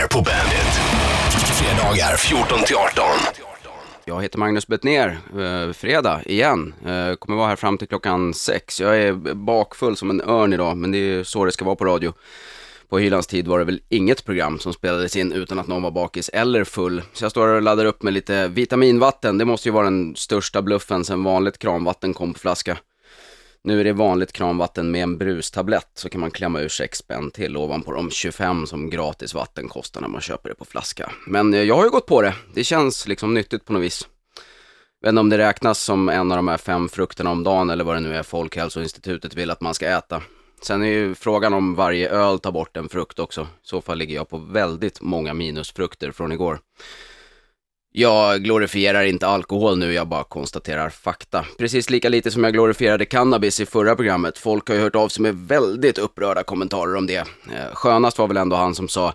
Betnér på Bandit. Fredagar 14 till 18. Jag heter Magnus Bettner, eh, fredag igen. Eh, kommer vara här fram till klockan sex. Jag är bakfull som en örn idag, men det är ju så det ska vara på radio. På Hylands tid var det väl inget program som spelades in utan att någon var bakis eller full. Så jag står och laddar upp med lite vitaminvatten. Det måste ju vara den största bluffen sen vanligt kranvatten kom på flaska. Nu är det vanligt kranvatten med en brustablett så kan man klämma ur 6 spänn till ovanpå de 25 som gratis vatten kostar när man köper det på flaska. Men eh, jag har ju gått på det. Det känns liksom nyttigt på något vis. Jag vet inte om det räknas som en av de här fem frukterna om dagen eller vad det nu är Folkhälsoinstitutet vill att man ska äta. Sen är ju frågan om varje öl tar bort en frukt också. I så fall ligger jag på väldigt många minusfrukter från igår. Jag glorifierar inte alkohol nu, jag bara konstaterar fakta. Precis lika lite som jag glorifierade cannabis i förra programmet. Folk har ju hört av sig med väldigt upprörda kommentarer om det. Eh, skönast var väl ändå han som sa,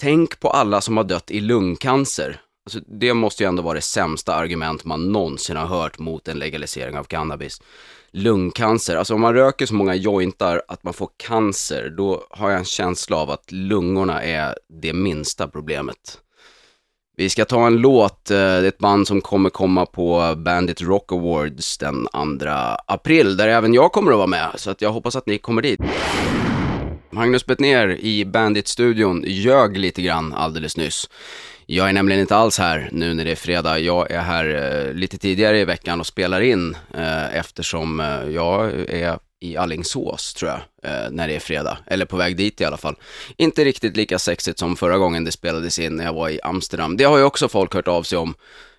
tänk på alla som har dött i lungcancer. Alltså, det måste ju ändå vara det sämsta argument man någonsin har hört mot en legalisering av cannabis. Lungcancer, alltså om man röker så många jointar att man får cancer, då har jag en känsla av att lungorna är det minsta problemet. Vi ska ta en låt, eh, det är ett band som kommer komma på Bandit Rock Awards den 2 april, där även jag kommer att vara med, så att jag hoppas att ni kommer dit. Magnus ner i Bandit-studion ljög lite grann alldeles nyss. Jag är nämligen inte alls här nu när det är fredag. Jag är här eh, lite tidigare i veckan och spelar in eh, eftersom eh, jag är i Allingsås tror jag, eh, när det är fredag. Eller på väg dit i alla fall. Inte riktigt lika sexigt som förra gången det spelades in när jag var i Amsterdam. Det har ju också folk hört av sig om.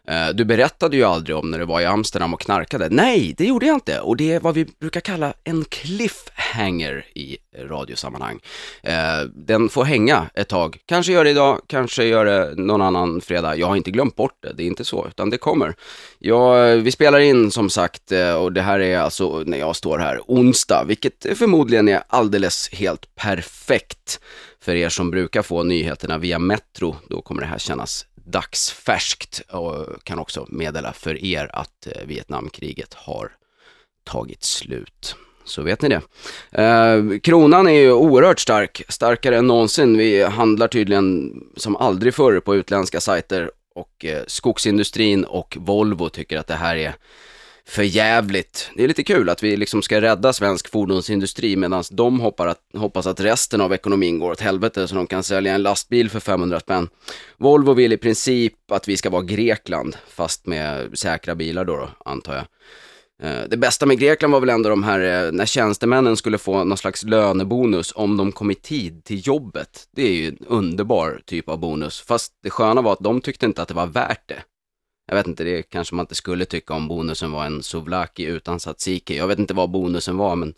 Eh, du berättade ju aldrig om när du var i Amsterdam och knarkade. Nej, det gjorde jag inte. Och det är vad vi brukar kalla en cliff cliffhanger i radiosammanhang. Eh, den får hänga ett tag. Kanske gör det idag, kanske gör det någon annan fredag. Jag har inte glömt bort det, det är inte så, utan det kommer. Ja, vi spelar in som sagt eh, och det här är alltså när jag står här onsdag, vilket förmodligen är alldeles helt perfekt för er som brukar få nyheterna via Metro. Då kommer det här kännas dagsfärskt och kan också meddela för er att eh, Vietnamkriget har tagit slut. Så vet ni det. Eh, kronan är ju oerhört stark, starkare än någonsin. Vi handlar tydligen som aldrig förr på utländska sajter och eh, skogsindustrin och Volvo tycker att det här är för jävligt. Det är lite kul att vi liksom ska rädda svensk fordonsindustri medan de att, hoppas att resten av ekonomin går åt helvete så de kan sälja en lastbil för 500 spänn. Volvo vill i princip att vi ska vara Grekland, fast med säkra bilar då, då antar jag. Eh, det bästa med Grekland var väl ändå de här, eh, när tjänstemännen skulle få någon slags lönebonus om de kom i tid till jobbet. Det är ju en underbar typ av bonus, fast det sköna var att de tyckte inte att det var värt det. Jag vet inte, det kanske man inte skulle tycka om bonusen var en souvlaki utan tzatziki. Jag vet inte vad bonusen var, men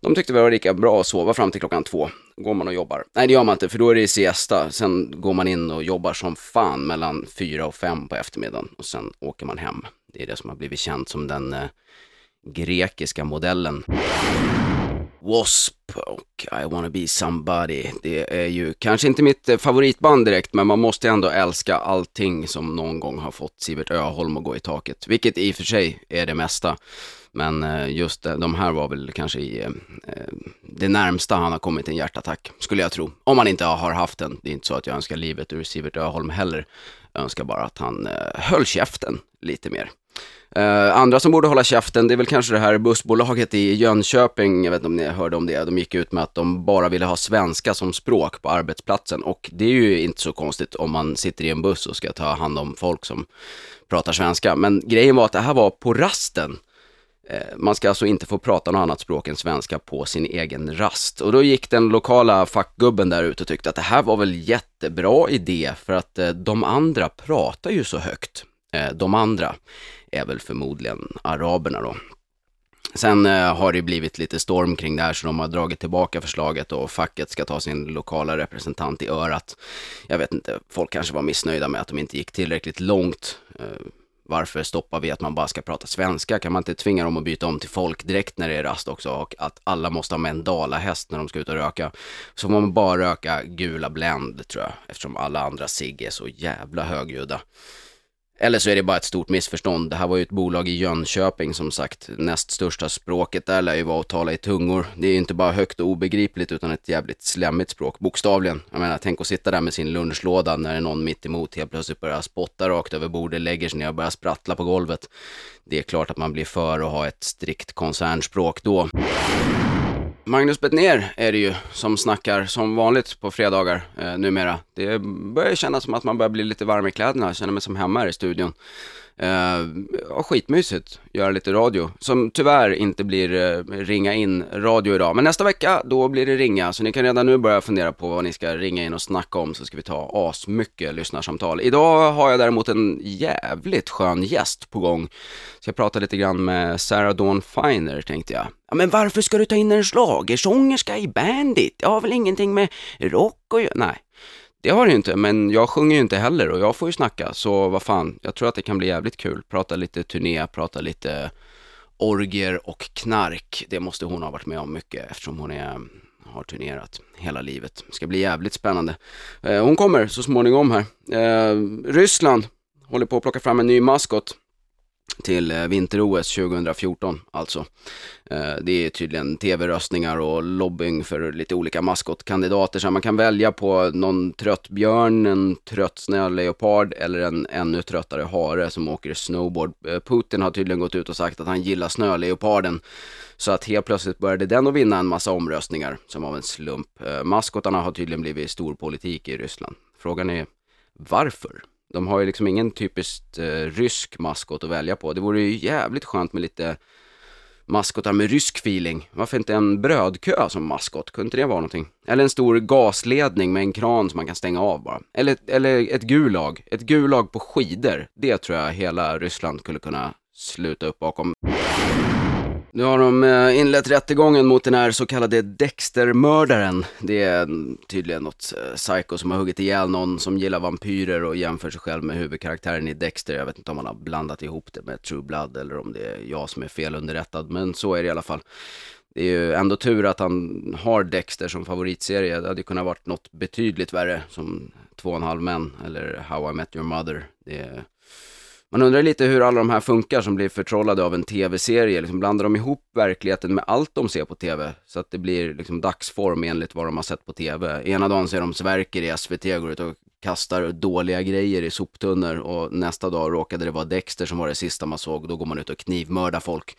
de tyckte det var lika bra att sova fram till klockan två. Går man och jobbar. Nej, det gör man inte, för då är det siesta. Sen går man in och jobbar som fan mellan fyra och fem på eftermiddagen och sen åker man hem. Det är det som har blivit känt som den eh, grekiska modellen. W.A.S.P. och I wanna be somebody. Det är ju kanske inte mitt eh, favoritband direkt, men man måste ändå älska allting som någon gång har fått Sivert Öholm att gå i taket, vilket i och för sig är det mesta. Men eh, just eh, de här var väl kanske i det närmsta han har kommit en hjärtattack, skulle jag tro. Om han inte har haft den. Det är inte så att jag önskar livet ur Sivert Öholm heller. Jag önskar bara att han höll käften lite mer. Uh, andra som borde hålla käften, det är väl kanske det här bussbolaget i Jönköping, jag vet inte om ni hörde om det, de gick ut med att de bara ville ha svenska som språk på arbetsplatsen och det är ju inte så konstigt om man sitter i en buss och ska ta hand om folk som pratar svenska, men grejen var att det här var på rasten. Eh, man ska alltså inte få prata något annat språk än svenska på sin egen rast. Och då gick den lokala fackgubben där ute och tyckte att det här var väl jättebra idé för att eh, de andra pratar ju så högt. De andra är väl förmodligen araberna då. Sen eh, har det blivit lite storm kring det här så de har dragit tillbaka förslaget och facket ska ta sin lokala representant i örat. Jag vet inte, folk kanske var missnöjda med att de inte gick tillräckligt långt. Eh, varför stoppar vi att man bara ska prata svenska? Kan man inte tvinga dem att byta om till folk direkt när det är rast också och att alla måste ha med en dalahäst när de ska ut och röka? Så får man bara röka gula Blend tror jag, eftersom alla andra cigg är så jävla högljudda. Eller så är det bara ett stort missförstånd. Det här var ju ett bolag i Jönköping som sagt. Näst största språket där lär ju vara att tala i tungor. Det är ju inte bara högt och obegripligt utan ett jävligt slemmigt språk, bokstavligen. Jag menar, tänk att sitta där med sin lunchlåda när det är någon mitt emot helt plötsligt börjar spotta rakt över bordet, lägger sig ner och börjar sprattla på golvet. Det är klart att man blir för att ha ett strikt koncernspråk då. Magnus Bettner är det ju som snackar som vanligt på fredagar eh, numera. Det börjar kännas som att man börjar bli lite varm i kläderna, jag känner mig som hemma här i studion. Eh, ja, skitmysigt, göra lite radio, som tyvärr inte blir eh, ringa in radio idag. Men nästa vecka, då blir det ringa, så ni kan redan nu börja fundera på vad ni ska ringa in och snacka om, så ska vi ta asmycket lyssnarsamtal. Idag har jag däremot en jävligt skön gäst på gång. ska prata lite grann med Sarah Dawn Finer, tänkte jag. Ja, men varför ska du ta in en schlagersångerska i Bandit? Jag har väl ingenting med rock och? Nej. Det har det ju inte, men jag sjunger ju inte heller och jag får ju snacka, så vad fan, jag tror att det kan bli jävligt kul. Prata lite turné, prata lite orger och knark. Det måste hon ha varit med om mycket eftersom hon är, har turnerat hela livet. Det ska bli jävligt spännande. Eh, hon kommer så småningom här. Eh, Ryssland håller på att plocka fram en ny maskot till eh, vinter-OS 2014 alltså. Eh, det är tydligen tv-röstningar och lobbying för lite olika maskotkandidater så man kan välja på någon trött björn, en trött snöleopard eller en ännu tröttare hare som åker snowboard. Eh, Putin har tydligen gått ut och sagt att han gillar snöleoparden så att helt plötsligt började den att vinna en massa omröstningar som av en slump. Maskotarna har tydligen blivit stor politik i Ryssland. Frågan är varför? De har ju liksom ingen typiskt eh, rysk maskot att välja på. Det vore ju jävligt skönt med lite maskotar med rysk feeling. Varför inte en brödkö som maskot? Kunde inte det vara någonting? Eller en stor gasledning med en kran som man kan stänga av bara. Eller, eller ett gulag. Ett gulag på skidor. Det tror jag hela Ryssland skulle kunna sluta upp bakom. Nu har de eh, inlett rättegången mot den här så kallade Dexter-mördaren. Det är tydligen något eh, psycho som har huggit ihjäl någon som gillar vampyrer och jämför sig själv med huvudkaraktären i Dexter. Jag vet inte om man har blandat ihop det med True Blood eller om det är jag som är felunderrättad, men så är det i alla fall. Det är ju ändå tur att han har Dexter som favoritserie. Det hade kunnat varit något betydligt värre som Två och en halv män eller How I Met Your Mother. Det är man undrar lite hur alla de här funkar som blir förtrollade av en tv-serie. Liksom blandar de ihop verkligheten med allt de ser på tv? Så att det blir liksom dagsform enligt vad de har sett på tv. Ena dagen ser de Sverker i SVT, går ut och kastar dåliga grejer i soptunnor och nästa dag råkade det vara Dexter som var det sista man såg. Då går man ut och knivmördar folk.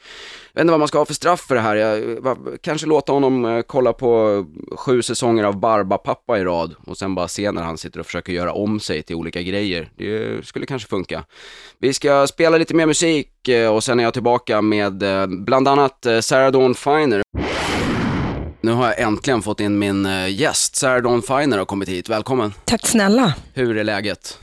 Jag vet inte vad man ska ha för straff för det här. Jag, kanske låta honom eh, kolla på sju säsonger av Barbapappa i rad och sen bara se när han sitter och försöker göra om sig till olika grejer. Det skulle kanske funka. Vi ska spela lite mer musik eh, och sen är jag tillbaka med eh, bland annat eh, Sarah Dawn Finer. Nu har jag äntligen fått in min eh, gäst, Sarah Dawn Finer har kommit hit. Välkommen. Tack snälla. Hur är läget?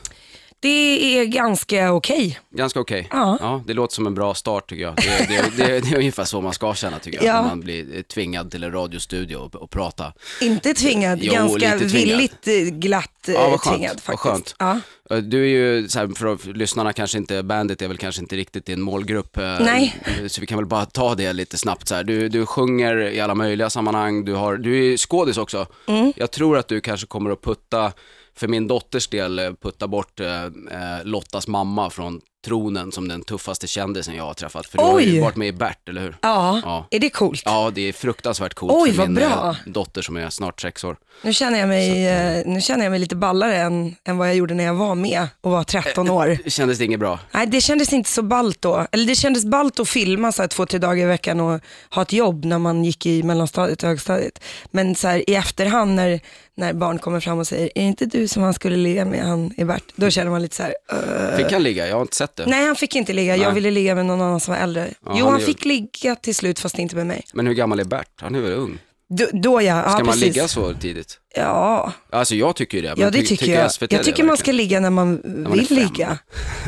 Det är ganska okej. Ganska okej? Ja. ja. Det låter som en bra start tycker jag. Det, det, det, det är ungefär så man ska känna tycker jag, Ja. när man blir tvingad till en radiostudio och, och prata. Inte tvingad, Jo, ganska lite tvingad. villigt eh, glatt eh, Ja, vad skönt, tvingad vad faktiskt. skönt. Ja. Eh, Du är ju, så här, för att lyssnarna kanske inte, bandet är väl kanske inte riktigt din målgrupp. eh, Nej. Så vi kan väl bara ta det lite snabbt så här. Du, du sjunger i alla möjliga sammanhang, du, har, du är skådis också. Mm. Jag tror att du kanske kommer att putta, för min dotters del, eh, putta bort eh, eh, Lottas mamma från tronen som den tuffaste kändisen jag har träffat. För du har ju Oj. varit med i Bert, eller hur? Ja. Ja. är det coolt? Ja, det är fruktansvärt coolt Oj, för vad min bra. eh, dotter som är snart sex år. Nu, känner jag mig, eh, nu känner jag mig lite ballare än, än vad jag gjorde när jag var med och var 13 år. Kändes det inget bra? Nej, det kändes inte så ballt då. Eller det kändes ballt att filma så här, två, tre dagar i veckan och ha ett jobb när man gick i mellanstadiet och högstadiet. Men så här, i efterhand när, när barn kommer fram och säger, är det inte du som han skulle ligga med, han i Bert? Då känner man lite så här, "Ugh." Fick han ligga? Jag har inte sett det. Nej, han fick inte ligga. Jag Nej. ville ligga med någon annan som var äldre. Ja, jo, han han är- fick ligga till slut, fast inte med mig. Men hur gammal är Bert? Han är väl ung? Då, då ja, Ska ja man precis. ligga så tidigt? Ja, Alltså jag tycker ju det. men ja det ty- tycker jag. SVT Jag tycker man ska verkligen? ligga när man man är vill fem. ligga.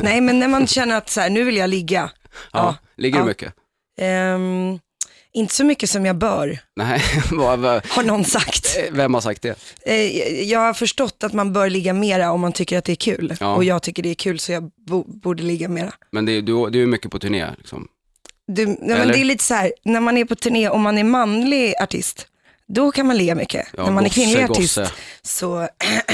Nej, men när man känner att så här, nu vill jag ligga. Ja, ligger ja. du mycket? Ehm, inte så mycket som jag bör, Nej, vad, vad, har någon sagt. eh, vem har sagt det? Eh, jag har förstått att man bör ligga mera om man tycker att det är kul. Ja. Och jag tycker det är kul så jag bo, borde ligga mera. Men det, är- du, du är mycket på turné liksom. Du, nej, men Eller? det är lite så här, när man är på turné, om man är manlig artist, då kan man ligga mycket. Ja, när man gosse, är kvinnlig artist gosse. så,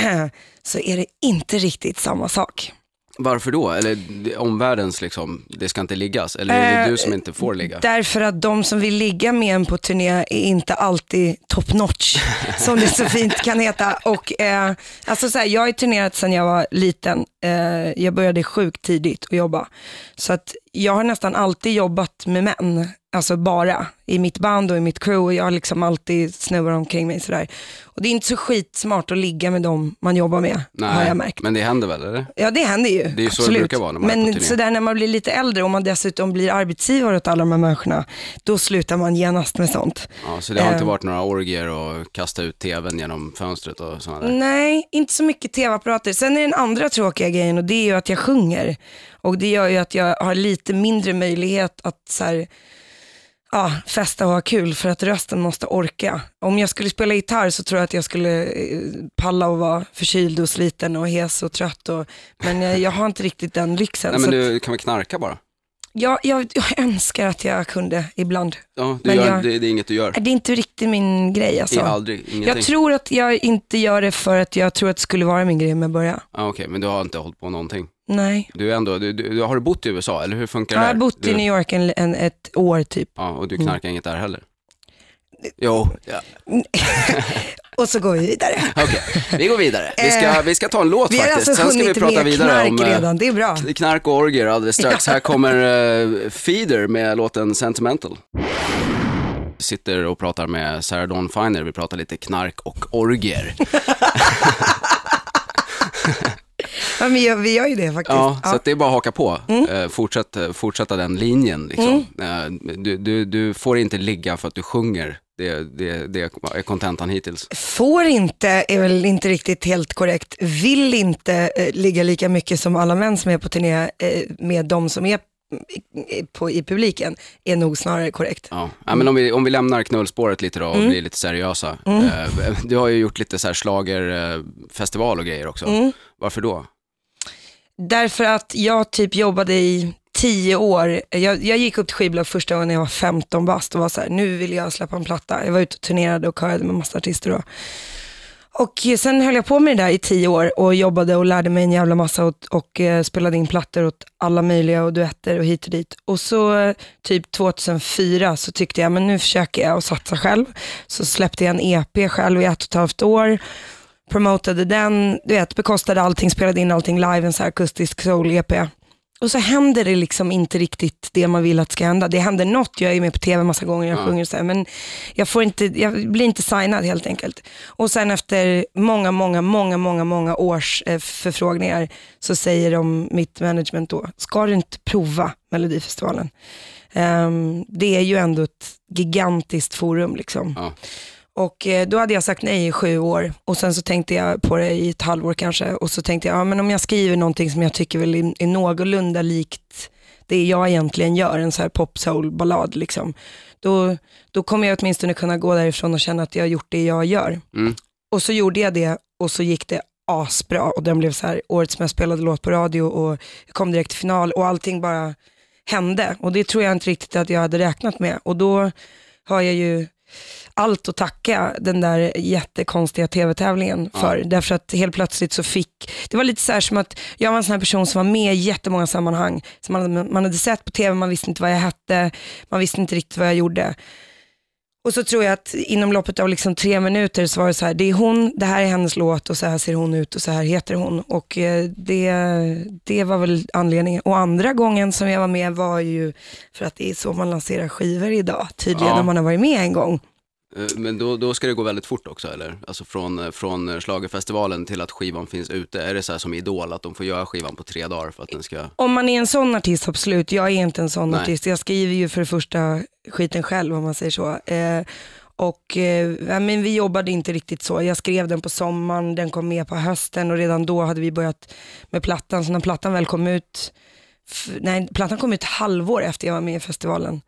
så är det inte riktigt samma sak. Varför då? Eller omvärldens liksom, det ska inte liggas? Eller är det Eh, du som inte får ligga? Därför att de som vill ligga med en på turné är inte alltid top notch, som det så fint kan heta. Och, eh, alltså så här, jag har turnerat sedan jag var liten. Eh, jag började sjukt tidigt att jobba. Så att jag har nästan alltid jobbat med män, alltså bara i mitt band och i mitt crew. Jag har liksom alltid snurrat omkring mig sådär. Och det är inte så skitsmart att ligga med dem man jobbar med, har jag märkt. men det händer väl eller? Ja det händer ju. Det är ju så det brukar vara när man Men sådär när man blir lite äldre och man dessutom blir arbetsgivare åt alla de här människorna, då slutar man genast med sånt. Ja, så det har inte Eh. varit några orgier och kasta ut tvn genom fönstret och sådana där? Nej, inte så mycket tv-apparater. Sen är den andra tråkiga grejen och det är ju att jag sjunger. Och det gör ju att jag har lite mindre möjlighet att så här, ja, festa och ha kul för att rösten måste orka. Om jag skulle spela gitarr så tror jag att jag skulle eh, palla och vara förkyld och sliten och hes och trött. Och, men jag, jag har inte riktigt den lyxen. Nej men att- du kan väl knarka bara? Jag, jag, jag önskar att jag kunde ibland. Ja, du Men gör, jag- det, det är inget du gör? Det är inte riktigt min grej alltså. Aldrig? Ingenting? Jag tror att jag inte gör det för att jag tror att det skulle vara min grej med börja. Ja, Okej, men du har inte hållit på någonting? Nej. Du är ändå, du, du, har du bott i USA eller hur funkar Jag det har där? bott du, i New York en, en, ett år typ. Ja, och du Mm. knarkar inget där heller? Jo, ja. Och så går vi vidare. okej. Vi går vidare. Vi ska, Eh, vi ska ta en låt Vi har faktiskt, alltså sen ska vi prata vidare knark om eh, redan, det är bra. knark och orgier alldeles strax. Här kommer eh, Feeder med låten Sentimental. Sitter och pratar med Sarah Dawn Finer, vi pratar lite knark och orgier. Ja, men vi gör ju det faktiskt. Ja, så Ja. att det är bara att haka på. Eh, fortsätt, eh, fortsätta den linjen liksom. Eh, du, du, du får inte ligga för att du sjunger. Det, det, det är kontentan hittills. Får inte är väl inte riktigt helt korrekt. Vill inte eh, ligga lika mycket som alla män som är på turné eh, med de som är på, i publiken är nog snarare korrekt. Ja. Ja, men om, vi, om vi lämnar knullspåret lite då och Mm. blir lite seriösa. Eh, du har ju gjort lite så här schlagerfestival och grejer också. Mm. Varför då? Därför att jag typ jobbade i tio år. Jag, jag gick upp till skivbolag första gången när jag var 15 bast och var så här, nu vill jag släppa en platta. Jag var ute och turnerade och körade med massa artister då. Och eh, sen höll jag på med det där i tio år och jobbade och lärde mig en jävla massa och, och eh, spelade in plattor åt alla möjliga och duetter och hit och dit. Och så eh, typ 2004 så tyckte jag, men nu försöker jag att satsa själv. Så släppte jag en EP själv i ett och ett halvt år promotade den, du vet, bekostade allting, spelade in allting live, en så här akustisk soul-EP. Och så händer det liksom inte riktigt det man vill att ska hända. Det händer något, jag är med på tv massa gånger, jag Ja. sjunger så här, men jag, får inte, jag blir inte signad helt enkelt. Och sen efter många, många, många, många, många års eh, förfrågningar så säger de, mitt management då, ska du inte prova Melodifestivalen? Ehm, det är ju ändå ett gigantiskt forum liksom. Ja. Och eh, då hade jag sagt nej i sju år. Och sen så tänkte jag på det i ett halvår kanske. Och så tänkte jag, ja men om jag skriver någonting som jag tycker väl är, är någorlunda likt det jag egentligen gör, en så här pop soul ballad liksom, då, då kommer jag åtminstone kunna gå därifrån och känna att jag har gjort det jag gör. Mm. Och så gjorde jag det och så gick det asbra. Och den blev så här årets mest spelade låt på radio och kom direkt till final och allting bara hände. Och det tror jag inte riktigt att jag hade räknat med. Och då har jag ju allt att tacka den där jättekonstiga tv-tävlingen för. Därför att helt plötsligt så fick, det var lite så här som att jag var en sån här person som var med i jättemånga sammanhang. Som man, hade- man hade sett på tv, man visste inte vad jag hette, man visste inte riktigt vad jag gjorde. Och så tror jag att inom loppet av liksom tre minuter så var det så här, det är hon, det här är hennes låt och så här ser hon ut och så här heter hon. Och eh, det, det var väl anledningen. Och andra gången som jag var med var ju för att det är så man lanserar skivor idag, tydligen Ja. när man har varit med en gång. Eh, Men då, då ska det gå väldigt fort också eller? Alltså från, eh, från eh, schlagerfestivalen till att skivan finns ute. Är det så här som Idol, att de får göra skivan på tre dagar för att den ska... Om man är en sån artist, absolut. Jag är inte en sån Nej. artist. Jag skriver ju för det första skiten själv om man säger så. Eh, och eh, men vi jobbade inte riktigt så. Jag skrev den på sommaren, den kom med på hösten och redan då hade vi börjat med plattan. Så när plattan väl kom ut, nej plattan kom ut ett halvår efter jag var med i festivalen.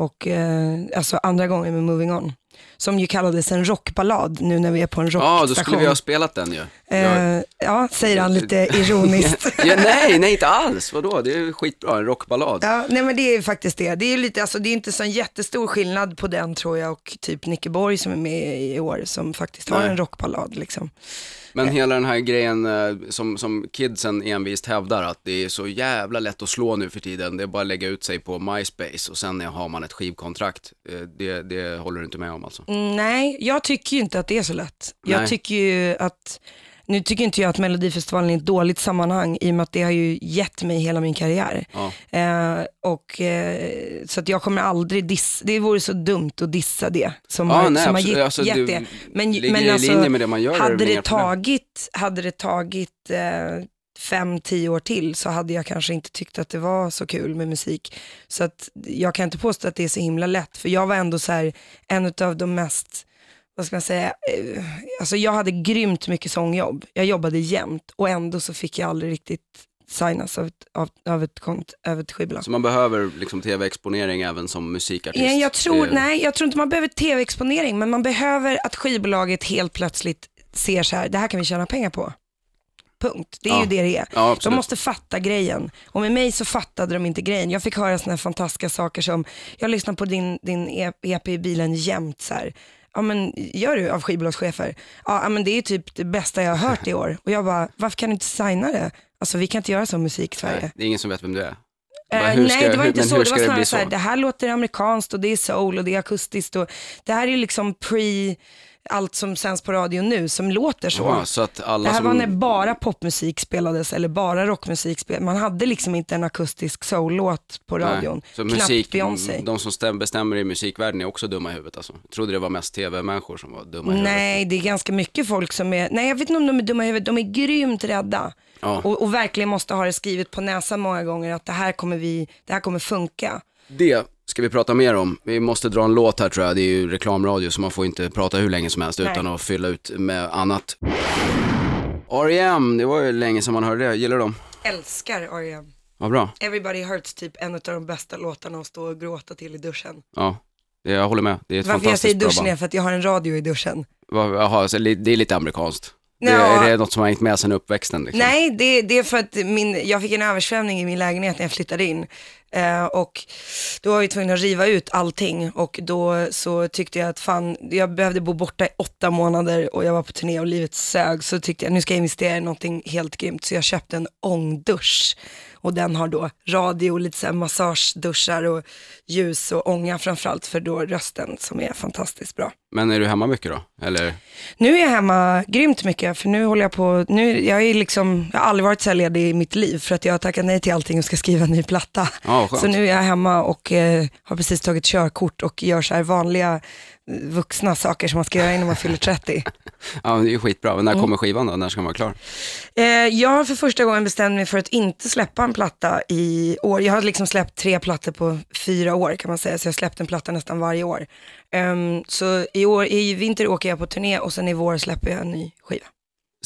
Och eh, alltså andra gången med Moving On. som ju kallades en rockballad nu när vi är på en rockstation. Ja, då skulle vi ha spelat den ju. Jag- Eh, ja, säger han lite ironiskt. ja, nej, nej inte alls. Vadå? Det är ju skitbra, en rockballad. Ja, nej men det är ju faktiskt det. Det är, lite, alltså, det är inte så en jättestor skillnad på den tror jag och typ Nicke Borg som är med i år som faktiskt har en rockballad liksom. Men hela den här grejen eh, som, som kidsen envist hävdar att det är så jävla lätt att slå nu för tiden. Det är bara att lägga ut sig på MySpace och sen har man ett skivkontrakt. Eh, Det, det håller du inte med om alltså? Mm, Nej, jag tycker ju inte att det är så lätt. Jag Nej. tycker ju att, nu tycker inte jag att Melodifestivalen är ett dåligt sammanhang i och med att det har ju gett mig hela min karriär. Ja. Eh, och, eh, så att jag kommer aldrig dissa, det vore så dumt att dissa det som Ja, har, nej, som har gett, Alltså, gett det. Men, men alltså, det hade det, tagit, hade det tagit eh, fem, tio år till så hade jag kanske inte tyckt att det var så kul med musik. Så att jag kan inte påstå att det är så himla lätt, för jag var ändå så här en av de mest vad ska man säga, eh, alltså jag hade grymt mycket sångjobb. Jag jobbade jämt och ändå så fick jag aldrig riktigt signas av ett, av, av ett, kont, av ett skivbolag. Så man behöver liksom tv-exponering även som musikartist? Ja, jag tror, Det- nej, jag tror inte man behöver tv-exponering, men man behöver att skivbolaget helt plötsligt ser så här, det här kan vi tjäna pengar på. Punkt. Det är Ja. ju det det är. Ja, De måste fatta grejen. Och med mig så fattade de inte grejen. Jag fick höra sådana fantastiska saker som, jag lyssnar på din, din EP i bilen jämt så här. Ja men gör du av skivbolagschefer? Ja men det är typ det bästa jag har hört i år. Och jag bara, varför kan du inte signa det? Alltså vi kan inte göra så musik i Sverige. Det är ingen som vet vem du är. Eh, Bara, ska- nej, det var inte så. Det var ska det snarare bli så här, så? det här låter amerikanskt och det är soul och det är akustiskt och det här är liksom pre allt som sänds på radio nu som låter så. Jaha, så att alla det här som... var när bara popmusik spelades eller bara rockmusik spelades. Man hade liksom inte en akustisk soul-låt på radion. Nej, så Knappt musik, Beyoncé. de som stäm, bestämmer i musikvärlden är också dumma i huvudet alltså. Jag trodde det var mest tv-människor som var dumma i huvudet. Nej, det är ganska mycket folk som är, nej jag vet inte om de är dumma i huvudet, de är grymt rädda. Ja. Och, och verkligen måste ha det skrivet på näsan många gånger att det här kommer vi, det här kommer funka. Det ska vi prata mer om. Vi måste dra en låt här tror jag. Det är ju reklamradio så man får inte prata hur länge som helst Nej. utan att fylla ut med annat. R.E.M. det var ju länge sedan man hörde det. Gillar du dem? Älskar R.E.M. Vad bra. Everybody Hurts, typ en av de bästa låtarna att stå och gråta till i duschen. Ja, det, jag håller med. Det är ett Varför jag fantastiskt säger bra duschen är för att jag har en radio i duschen. Jaha, så det är lite amerikanskt. Det, Ja. är det något som har hängt med sen uppväxten? Liksom? Nej, det, det är för att min, jag fick en översvämning i min lägenhet när jag flyttade in. Eh, och då var vi tvungna att riva ut allting och då så tyckte jag att fan, jag behövde bo borta i åtta månader och jag var på turné och livet sög. Så tyckte jag nu ska jag investera i någonting helt grymt. Så jag köpte en ångdusch. Och den har då radio, lite så här massageduschar och ljus och ånga framförallt för då rösten som är fantastiskt bra. Men är du hemma mycket då? Eller? Nu är jag hemma grymt mycket, för nu håller jag på, nu, jag är liksom, jag har aldrig varit så här ledig i mitt liv, för att jag har tackat nej till allting och ska skriva en ny platta. Skönt. så nu är jag hemma och eh, har precis tagit körkort och gör så här vanliga eh, vuxna saker som man ska göra innan man fyller 30. Ja, det är ju skitbra. Men när Mm. kommer skivan då? När ska den vara klar? Eh, jag har för första gången bestämt mig för att inte släppa en platta i år. Jag har liksom släppt tre plattor på fyra år kan man säga, så jag har släppt en platta nästan varje år. Um, så i, år, i vinter åker jag på turné och sen i vår släpper jag en ny skiva.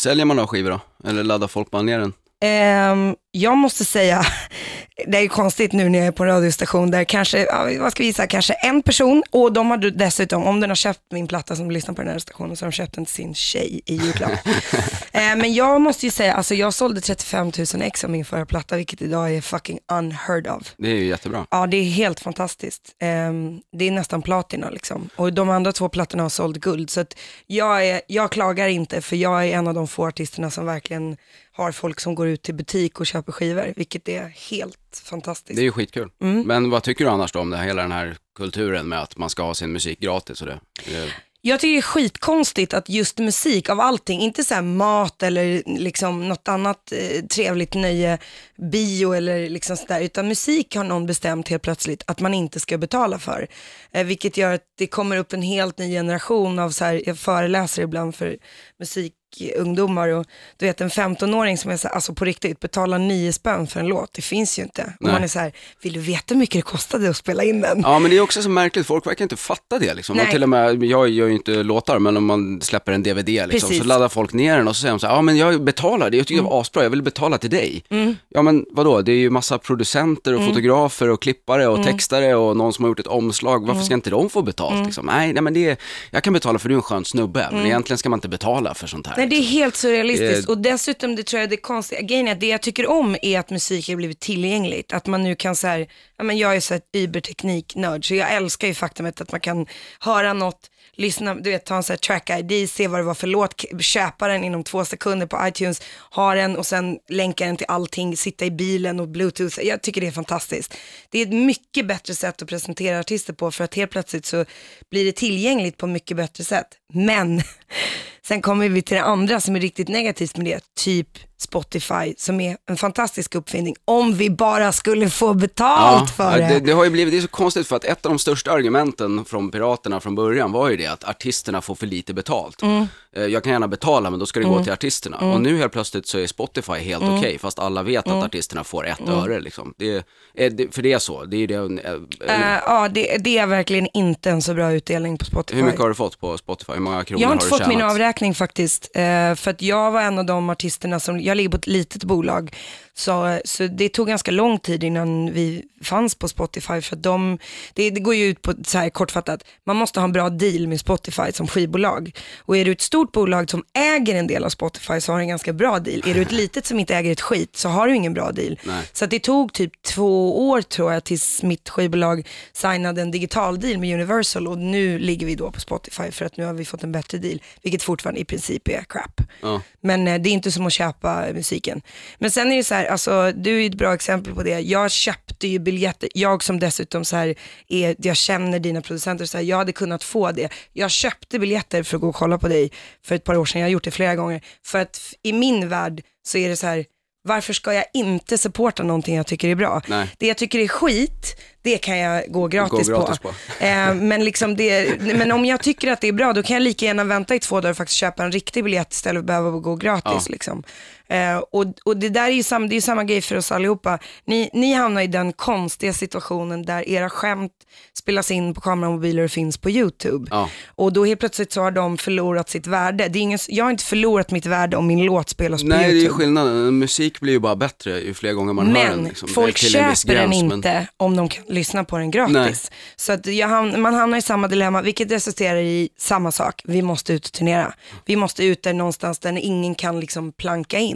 Säljer man några skivor då? Eller laddar folk bara ner den? Ehm, jag måste säga, det är ju konstigt nu när jag är på en radiostation där kanske, vad ska vi säga, kanske en person och de har dessutom, om den har köpt min platta som lyssnar på den här stationen så har de köpt den till sin tjej i julklapp. Ehm, men jag måste ju säga, alltså jag sålde 35 000 ex av min förra platta, vilket idag är fucking unheard of. Det är ju jättebra. Ja, det är helt fantastiskt. Ehm, det är nästan platina liksom. Och de andra två plattorna har sålt guld. Så att jag, är, jag klagar inte, för jag är en av de få artisterna som verkligen har folk som går ut till butik och köper skivor, vilket är helt fantastiskt. Det är ju skitkul. Mm. Men vad tycker du annars då om det, hela den här kulturen med att man ska ha sin musik gratis och det? det Jag tycker det är skitkonstigt att just musik av allting, inte så här mat eller liksom något annat eh, trevligt nöje, bio eller liksom sådär, utan musik har någon bestämt helt plötsligt att man inte ska betala för. Eh, vilket gör att det kommer upp en helt ny generation av så här, jag föreläser ibland för musikungdomar och du vet en 15-åring som är så, alltså på riktigt betalar nio spänn för en låt, det finns ju inte. Och Nej. man är så här, vill du veta hur mycket det kostade att spela in den? Ja men det är också så märkligt, folk verkar inte fatta det liksom. Nej. Och till och med, jag gör ju inte låtar, men om man släpper en DVD liksom, Precis. Mm. så laddar folk ner den och så säger de så här, ja men jag betalar, det jag tycker det var asbra, jag vill betala till dig. Ja men vadå, det är ju massa producenter och Mm. fotografer och klippare och textare och någon som har gjort ett omslag, varför ska inte de få betalt Mm. liksom? Nej, nej men det är, jag kan betala för du är en skön snubbe, men egentligen ska man inte betala för sånt här. Nej det är helt surrealistiskt och dessutom det tror jag det konstiga, grejen är att det jag tycker om är att musik har blivit tillgängligt. Att man nu kan säga, ja men jag är så ett übertekniknörd så jag älskar ju faktumet att man kan höra något, lyssna, du vet ta en sån här track ID, se vad det var för låt, köpa den inom två sekunder på iTunes, ha den och sen länka den till allting, sitta i bilen och bluetooth. Jag tycker det är fantastiskt. Det är ett mycket bättre sätt att presentera artister på för att helt plötsligt så blir det tillgängligt på mycket bättre sätt. Men sen kommer vi till det andra som är riktigt negativt med det, typ Spotify som är en fantastisk uppfinning. Om vi bara skulle få betalt för ja, det. det, det har ju blivit, det är så konstigt för att ett av de största argumenten från Piraterna från början var ju det att artisterna får för lite betalt. Mm. Eh, Jag kan gärna betala men då ska det gå till artisterna. Och nu helt plötsligt så är Spotify helt Mm. okej fast alla vet att artisterna får ett öre liksom. Det, är, för det är så, det är det, Eh, ja, det, det är verkligen inte en så bra utdelning på Spotify. hur mycket har du fått på Spotify? Hur många kronor Jag har har inte du fått tjänat? min avräkning faktiskt, för att jag var en av de artisterna som, jag ligger på ett litet bolag, så, så det tog ganska lång tid innan vi fanns på Spotify, för att de, det, det går ju ut på, så här kortfattat, man måste ha en bra deal med Spotify som skivbolag. Och är du ett stort bolag som äger en del av Spotify så har du en ganska bra deal. Är du ett litet som inte äger ett skit så har du ingen bra deal. Nej. Så det tog typ två år tror jag tills mitt skivbolag signade en digital deal med Universal och nu ligger vi då på Spotify för att nu har vi fått en bättre deal, vilket fortfarande i princip är crap. Ja. Men eh, det är inte som att köpa musiken. Men sen är det så här, alltså du är ett bra exempel på det. Jag köpte ju biljetter, jag som dessutom så här är, jag känner dina producenter, så här, jag hade kunnat få det. Jag köpte biljetter för att gå och kolla på dig för ett par år sedan, jag har gjort det flera gånger. För att i min värld så är det så här, varför ska jag inte supporta någonting jag tycker är bra? Nej. Det jag tycker är skit, det kan jag gå gratis, gratis på. på. Eh, men, liksom det, men om jag tycker att det är bra, då kan jag lika gärna vänta i två dagar och faktiskt köpa en riktig biljett istället för att behöva gå gratis. Ja. Liksom. Eh, och, och det där är ju samma, det är samma grej för oss allihopa. Ni, ni hamnar i den konstiga situationen där era skämt spelas in på kameramobiler och finns på YouTube. Ja. Och då helt plötsligt så har de förlorat sitt värde. Det är ingen, jag har inte förlorat mitt värde om min låt spelas på Nej, det är YouTube. skillnaden. Musik blir ju bara bättre ju fler gånger man hör den. Men Liksom. folk köper den gräns, men- inte om de kan lyssna på den gratis. Nej. Så att jag hamn, man hamnar i samma dilemma, vilket resulterar i samma sak. Vi måste ut och turnera. Vi måste ut där någonstans där ingen kan liksom planka in.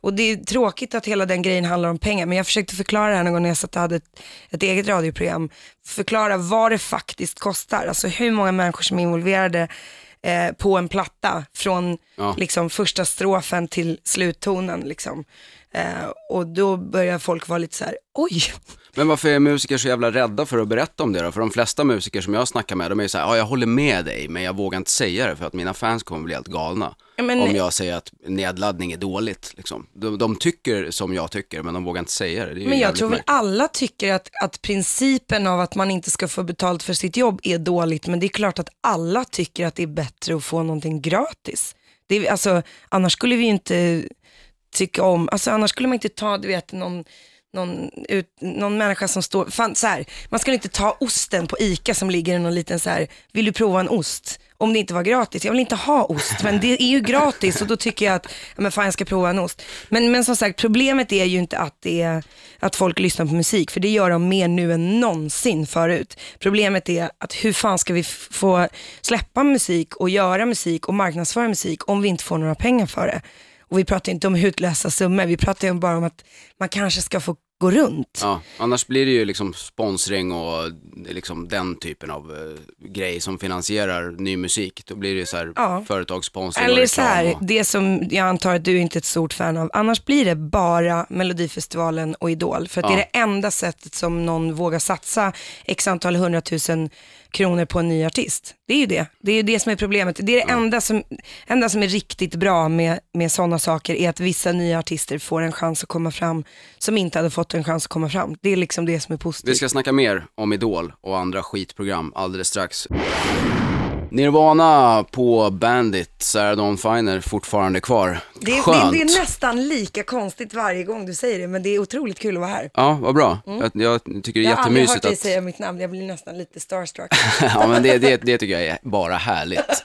Och det är tråkigt att hela den grejen handlar om pengar, men jag försökte förklara det här någon gång när jag satt och hade ett, ett eget radioprogram. Förklara vad det faktiskt kostar, alltså hur många människor som är involverade eh, på en platta från Ja. liksom första strofen till sluttonen liksom. Eh, och då börjar folk vara lite så här, oj, Men varför är musiker så jävla rädda för att berätta om det då? För de flesta musiker som jag snackar med, de är ju så här, ja jag håller med dig, men jag vågar inte säga det för att mina fans kommer bli helt galna. Ja, men- Om jag säger att nedladdning är dåligt, liksom. De, de tycker som jag tycker, men de vågar inte säga det. det är Men jag tror väl alla tycker att, att principen av att man inte ska få betalt för sitt jobb är dåligt, men det är klart att alla tycker att det är bättre att få någonting gratis. Det är, alltså, annars skulle vi inte tycka om, alltså annars skulle man inte ta, du vet, någon någon, ut, någon människa som står, fan, så här, man skulle inte ta osten på ICA som ligger i någon liten så här, vill du prova en ost? Om det inte var gratis, jag vill inte ha ost, men det är ju gratis och då tycker jag att, ja, men fan jag ska prova en ost. Men, men som sagt, problemet är ju inte att, det är, att folk lyssnar på musik, för det gör de mer nu än någonsin förut. Problemet är att hur fan ska vi få släppa musik och göra musik och marknadsföra musik om vi inte får några pengar för det? Och vi pratar inte om utlösa summor, vi pratar ju bara om att man kanske ska få gå runt. Ja, annars blir det ju liksom sponsring och liksom den typen av eh, grej som finansierar ny musik. Då blir det så här Ja. företagssponsring och Eller reklam. så här, och... det som jag antar att du inte är ett stort fan av, annars blir det bara Melodifestivalen och Idol. För att det är Ja. det enda sättet som någon vågar satsa x antal hundratusen kronor på en ny artist. Det är ju det. Det är ju det som är problemet. Det är det enda, som, enda som är riktigt bra med, med sådana saker är att vissa nya artister får en chans att komma fram som inte hade fått en chans att komma fram. Det är liksom det som är positivt. Vi ska snacka mer om Idol och andra skitprogram alldeles strax. Nirvana på Bandit, Sarah Dawn Finer fortfarande kvar. Det är, Skönt. det, det är nästan lika konstigt varje gång du säger det, men det är otroligt kul att vara här. Ja, vad bra. Jag, jag tycker det är Jag har aldrig hört jättemysigt dig att... säga mitt namn, jag blir nästan lite starstruck. ja, men det, det, det tycker jag är bara härligt.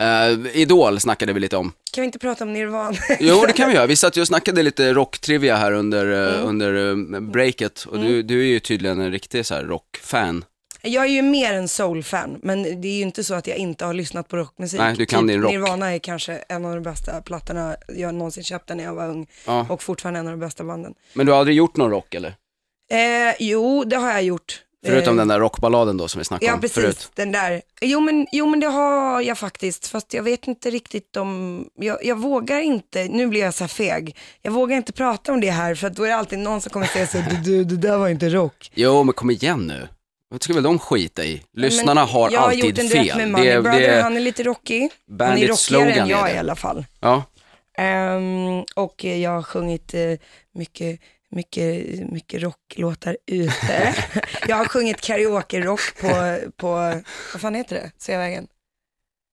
Uh, Idol snackade vi lite om. Kan vi inte prata om Nirvana? Jo, det kan vi göra. Vi satt ju och snackade lite rocktrivia här under, eh, Mm. under eh, breaket. Och du, du är ju tydligen en riktig så rockfan. Jag är ju mer en soul-fan, men det är ju inte så att jag inte har lyssnat på rockmusik. Nej, du kan din rock. Nirvana är kanske en av de bästa plattorna jag någonsin köpte när jag var ung Ja. och fortfarande en av de bästa banden. Men du har aldrig gjort någon rock eller? Eh, jo, det har jag gjort. Förutom eh, den där rockballaden då som vi snackade Ja, om precis. förut. Den där. Jo men, jo, men det har jag faktiskt. Fast jag vet inte riktigt om... Jag, jag vågar inte... Nu blir jag så här feg. Jag vågar inte prata om det här för att då är det alltid någon som kommer säga så du, du, det där var inte rock. Jo, men kom igen nu. Vad ska väl de skita i? Lyssnarna har jag har alltid gjort en duett fel. med Money Brother, han är lite rockig. Han är rockigare än jag det. i alla fall. Ja, Ehm, och jag har sjungit eh, mycket, mycket, mycket rocklåtar ute. jag har sjungit karaoke-rock på, på, vad fan heter det, Sveavägen?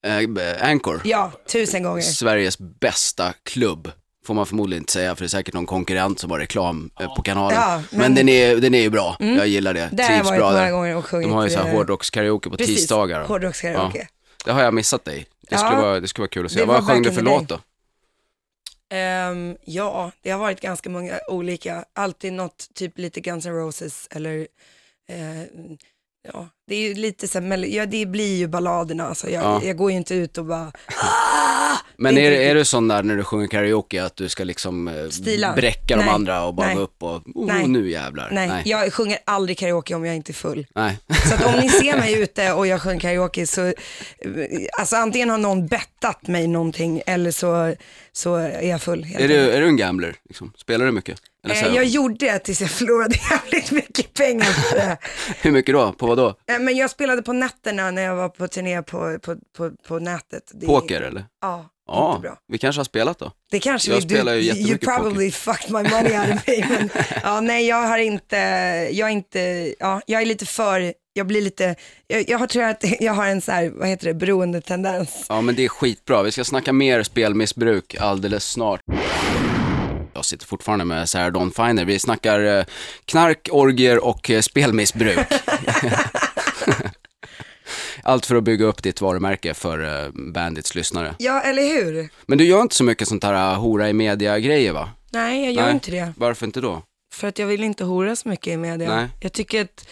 eh, Anchor. Ja, tusen gånger. Sveriges bästa klubb. Får man förmodligen inte säga för det är säkert någon konkurrent som har reklam eh, på kanalen. Ja, men men- Mm. den, är, den är ju bra, jag gillar det. Där har jag Trivs varit bra där. gånger och sjungit. De har ju så här eh, hårdrockskaraoke på precis, tisdagar. Hårdrockskaraoke. Det har jag missat dig. Det skulle, Ja, vara, det skulle vara kul att se. Vad sjöng du för låt då? Ehm, ja, det har varit ganska många olika. Alltid något, typ lite Guns N' Roses eller eh, ja, det är ju lite så här, mel- ja, det blir ju balladerna. Alltså, jag, Ja. jag går ju inte ut och bara, Men är är, du sån där när du sjunger karaoke att du ska liksom eh, Stila? bräcka de Nej. andra och bara Nej. gå upp och, oh, Nej. nu jävlar. nej, Nej. jag sjunger aldrig karaoke om jag inte är full. Nej. Så att om ni ser mig ute och jag sjunger karaoke så, eh, alltså antingen har någon bettat mig någonting eller så, så är jag full. helt Är, du, enkelt. är du en gambler? Liksom? Spelar du mycket? Eller så Eh, här, jag gjorde det tills jag förlorade jävligt mycket pengar på det. Hur mycket då? På vad då? Eh, Men jag spelade på nätterna när jag var på turné på, på, på, på nätet. Det, Poker eller? Ja, Ja, bra. vi kanske har spelat då. Det kanske Jag vi, spelar ju du, you jättemycket probably fucked my money out of me. Men, ja, nej, jag har inte, jag är inte, ja, jag är lite för, jag blir lite, jag, jag har, tror att jag har en så här, vad heter det, beroendetendens. Ja, men det är skitbra. Vi ska snacka mer spelmissbruk alldeles snart. Jag sitter fortfarande med Sarah Dawn Finer. Vi snackar eh, knark, orgier och eh, spelmissbruk. Allt för att bygga upp ditt varumärke för eh, Bandits lyssnare. Ja, eller hur? Men du gör inte så mycket sånt här eh, hora i media-grejer va? Nej, jag gör Nej. inte det. Varför inte då? För att jag vill inte hora så mycket i media. Nej. Jag tycker att,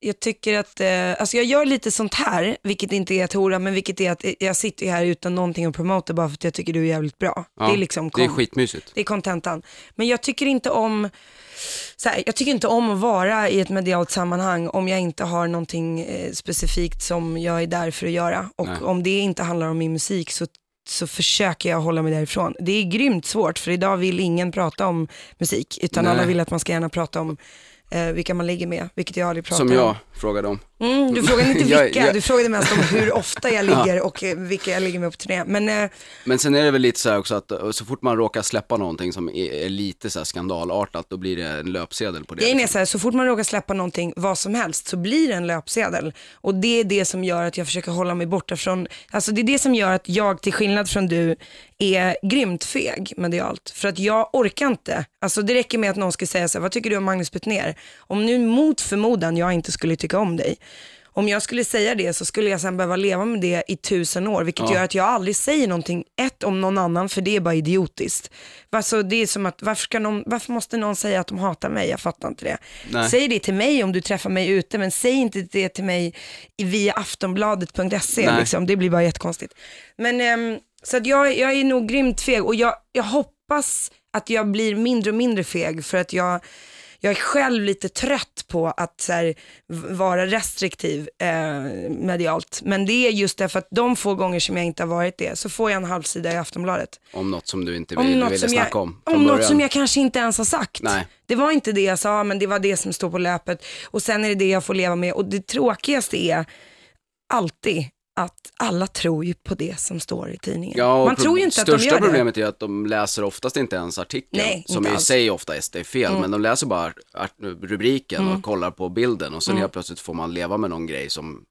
jag tycker att, eh, alltså jag gör lite sånt här, vilket inte är att hora, men vilket är att jag sitter här utan någonting att promota bara för att jag tycker du är jävligt bra. Ja, det är liksom Det är kom- skitmysigt. det är kontentan. Men jag tycker inte om, så här, jag tycker inte om att vara i ett medialt sammanhang om jag inte har någonting eh, specifikt som jag är där för att göra. Och Nej. om det inte handlar om min musik så, så försöker jag hålla mig därifrån. Det är grymt svårt för idag vill ingen prata om musik utan Nej. alla vill att man ska gärna prata om eh, vilka man ligger med, vilket jag aldrig pratar Som om. jag frågade om. Mm, du frågade inte Jag- vilka, jag- du frågade mest om hur ofta jag ligger och eh, vilka jag ligger med på turné. Men eh, Men sen är det väl lite så här också att eh, så fort man råkar släppa någonting som är, är lite så här skandalartat, då blir det en löpsedel på det. Grejen är liksom. så här, så fort man råkar släppa någonting, vad som helst, så blir det en löpsedel. Och det är det som gör att jag försöker hålla mig borta från, alltså det är det som gör att jag, till skillnad från du, är grymt feg medialt. För att jag orkar inte. Alltså det räcker med att någon skulle säga så här, vad tycker du om Magnus Betnér? Om nu mot förmodan jag inte skulle tycka om dig, om jag skulle säga det så skulle jag sen behöva leva med det i tusen år, vilket Ja. gör att jag aldrig säger någonting, ett om någon annan, för det är bara idiotiskt. Alltså, det är som att, varför, någon, varför måste någon säga att de hatar mig? Jag fattar inte det. Nej. Säg det till mig om du träffar mig ute, men säg inte det till mig via aftonbladet.se, liksom. det blir bara jättekonstigt. Men, ehm, så att jag, jag är nog grymt feg och jag, jag hoppas att jag blir mindre och mindre feg för att jag, jag är själv lite trött på att så här, vara restriktiv eh, medialt. Men det är just därför att de få gånger som jag inte har varit det så får jag en halvsida i Aftonbladet. Om något som du inte Om vill, något, ville snacka jag, om om från något början. som jag kanske inte ens har sagt. Nej. Det var inte det jag sa, men det var det som står på löpet. Och sen är det det jag får leva med. Och det tråkigaste är alltid att alla tror ju på det som står i tidningen. Ja, Man tror ju inte att de största gör det. problemet är att de läser oftast inte ens artikeln, Nej, som i alls. sig ofta är fel, men de läser bara rubriken Mm. och kollar på bilden och sen helt plötsligt får man leva med någon grej som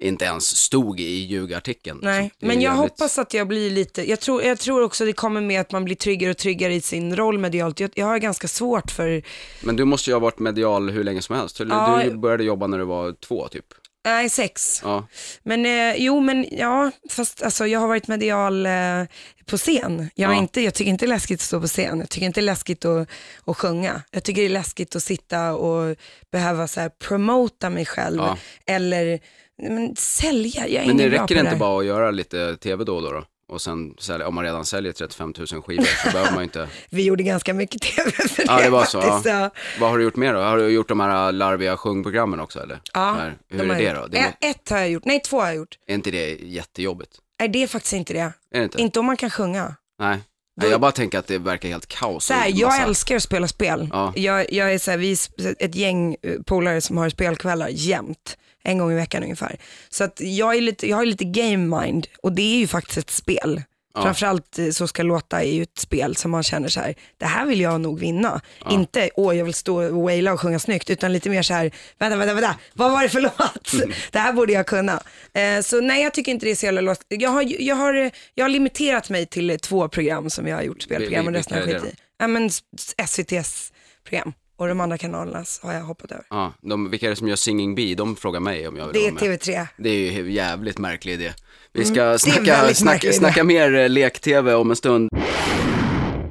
inte ens stod i ljugartikeln. Nej, men jag jävligt- hoppas att jag blir lite, jag tror, jag tror också det kommer med att man blir tryggare och tryggare i sin roll medialt. Jag, jag har ganska svårt för, Men du måste ju ha varit medial hur länge som helst. Du, Ja. du började jobba när du var två typ. Nej sex. Ja, Men eh, jo, men ja, fast alltså jag har varit medial eh, på scen. Jag, är Ja. inte, jag tycker inte det är läskigt att stå på scen. Jag tycker inte det är läskigt att, att sjunga. Jag tycker det är läskigt att sitta och behöva så här, promota mig själv. Ja. Eller men, sälja, jag är men det ingen bra räcker på inte bara att göra lite tv då och då? då? Och sen sälja, om man redan säljer 35 000 skivor så behöver man ju inte. Vi gjorde ganska mycket tv för Ja, det var så. faktiskt. Ja. Vad har du gjort mer då? Har du gjort de här larviga sjungprogrammen också eller? Ja, här, hur de är det då? Det må, Ä- Ett har jag gjort, nej två har jag gjort. är inte det jättejobbigt? Nej det är faktiskt inte det. Är det inte? Inte om man kan sjunga. Nej. Nej, jag bara tänker att det verkar helt kaos. Så här, jag massa- älskar att spela spel. Ja. Jag, jag är så här, vi är ett gäng eh, polare som har spelkvällar jämt. En gång i veckan ungefär. Så att jag, är lite, jag har lite game mind och det är ju faktiskt ett spel. Ja. Framförallt eh, Så ska låta är ju ett spel som man känner så här, det här vill jag nog vinna. Inte, åh jag vill stå och waila och sjunga snyggt, utan lite mer så här, vänta, vänta, vänta, vad var det för låt? det här borde jag kunna. Eh, så nej, jag tycker inte det är så jävla låst. Jag har, jag, har, jag har limiterat mig till två program som jag har gjort, spelprogram, och resten har jag skit i. Ja, men SVTs program och de andra kanalernas har jag hoppat över. Ja, de, vilka är det som gör Singing Bee? De frågar mig om jag vill Det är vara med. TV3. Det är ju en jävligt märklig idé. Vi ska Mm, är snacka, snacka, snacka mer eh, lek-tv om en stund.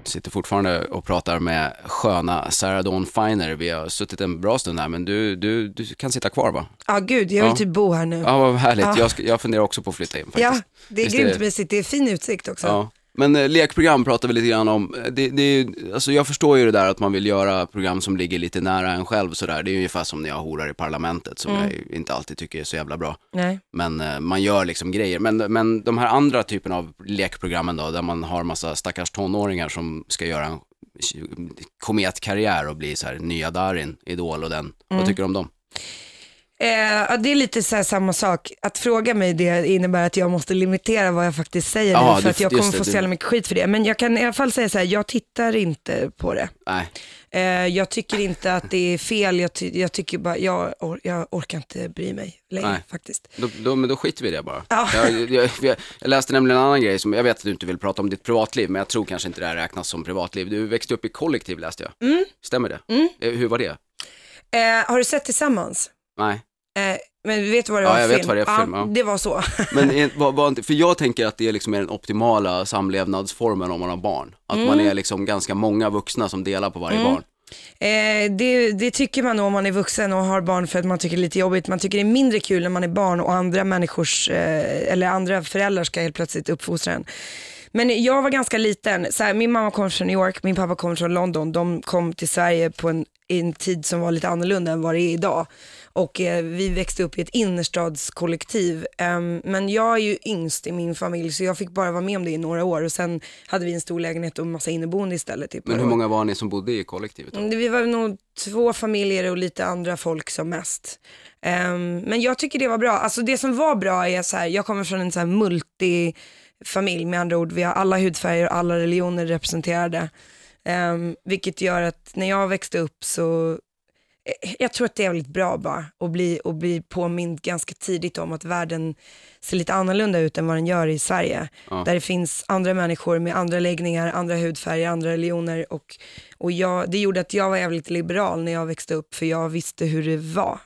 Sitter fortfarande och pratar med sköna Sarah Dawn Finer. Vi har suttit en bra stund här, men du, du, du kan sitta kvar va? Ja gud, jag vill Ja. typ bo här nu. Ja, vad härligt. Ja. Jag, jag funderar också på att flytta in faktiskt. Ja, det är Visst grymt mysigt. Det är fin utsikt också. Ja. Men eh, lekprogram pratar vi lite grann om. Eh, Det, det, är ju- alltså jag förstår ju det där att man vill göra program som ligger lite nära en själv sådär. Det är ju ungefär som när jag horar i parlamentet som Mm. jag ju inte alltid tycker är så jävla bra. Nej. Men eh, man gör liksom grejer. Men, men de här andra typen av lekprogrammen då, där man har massa stackars tonåringar som ska göra en kometkarriär och bli så här nya Darin, Idol och den. Mm. Vad tycker du om dem? Eh, det är lite så samma sak. Att fråga mig det innebär att jag måste limitera vad jag faktiskt säger Ja, nu, för att jag kommer det, få så jävla mycket skit för det. Men jag kan i alla fall säga så här, jag tittar inte på det. Nej, Eh, jag tycker inte att det är fel, jag, ty- jag tycker bara, jag, or- jag orkar inte bry mig längre Nej. faktiskt. då, då, men då skiter vi i det bara. Ja. Jag, jag, jag, läste nämligen en annan grej som, jag vet att du inte vill prata om ditt privatliv, men jag tror kanske inte det här räknas som privatliv. Du växte upp i kollektiv läste jag. Mm. Stämmer det? Eh, Hur var det? Eh, har du sett Tillsammans? Nej. Eh, men vet du vad det Ja, var för jag vet film? vad det är för film, ja. Det var så. Men är- var, var inte, för jag tänker att det liksom är den optimala samlevnadsformen om man har barn. Att man Mm. är liksom ganska många vuxna som delar på varje barn. Eh, det, det tycker man nog om man är vuxen och har barn för att man tycker det är lite jobbigt. Man tycker det är mindre kul när man är barn och andra människors, eh, eller andra föräldrar ska helt plötsligt uppfostra en. Men jag var ganska liten, så här, min mamma kom från New York, min pappa kom från London. De kom till Sverige på en, i en tid som var lite annorlunda än vad det är idag. Och eh, vi växte upp i ett innerstadskollektiv. Ehm, men jag är ju yngst i min familj så jag fick bara vara med om det i några år. Och sen hade vi en stor lägenhet och massa inneboende istället. ett Men hur många var ni som bodde i kollektivet då? Mm, Vi var nog två familjer och lite andra folk som mest. Ehm, men jag tycker det var bra. Alltså det som var bra är så här, jag kommer från en så här multifamilj med andra ord. Vi har alla hudfärger och alla religioner representerade. Ehm, vilket gör att när jag växte upp så, eh, jag tror att det är väldigt bra bara att bli, att bli påmind ganska tidigt om att världen ser lite annorlunda ut än vad den gör i Sverige. Ja. Där det finns andra människor med andra läggningar, andra hudfärger, andra religioner och, och jag, det gjorde att jag var jävligt liberal när jag växte upp för jag visste hur det var.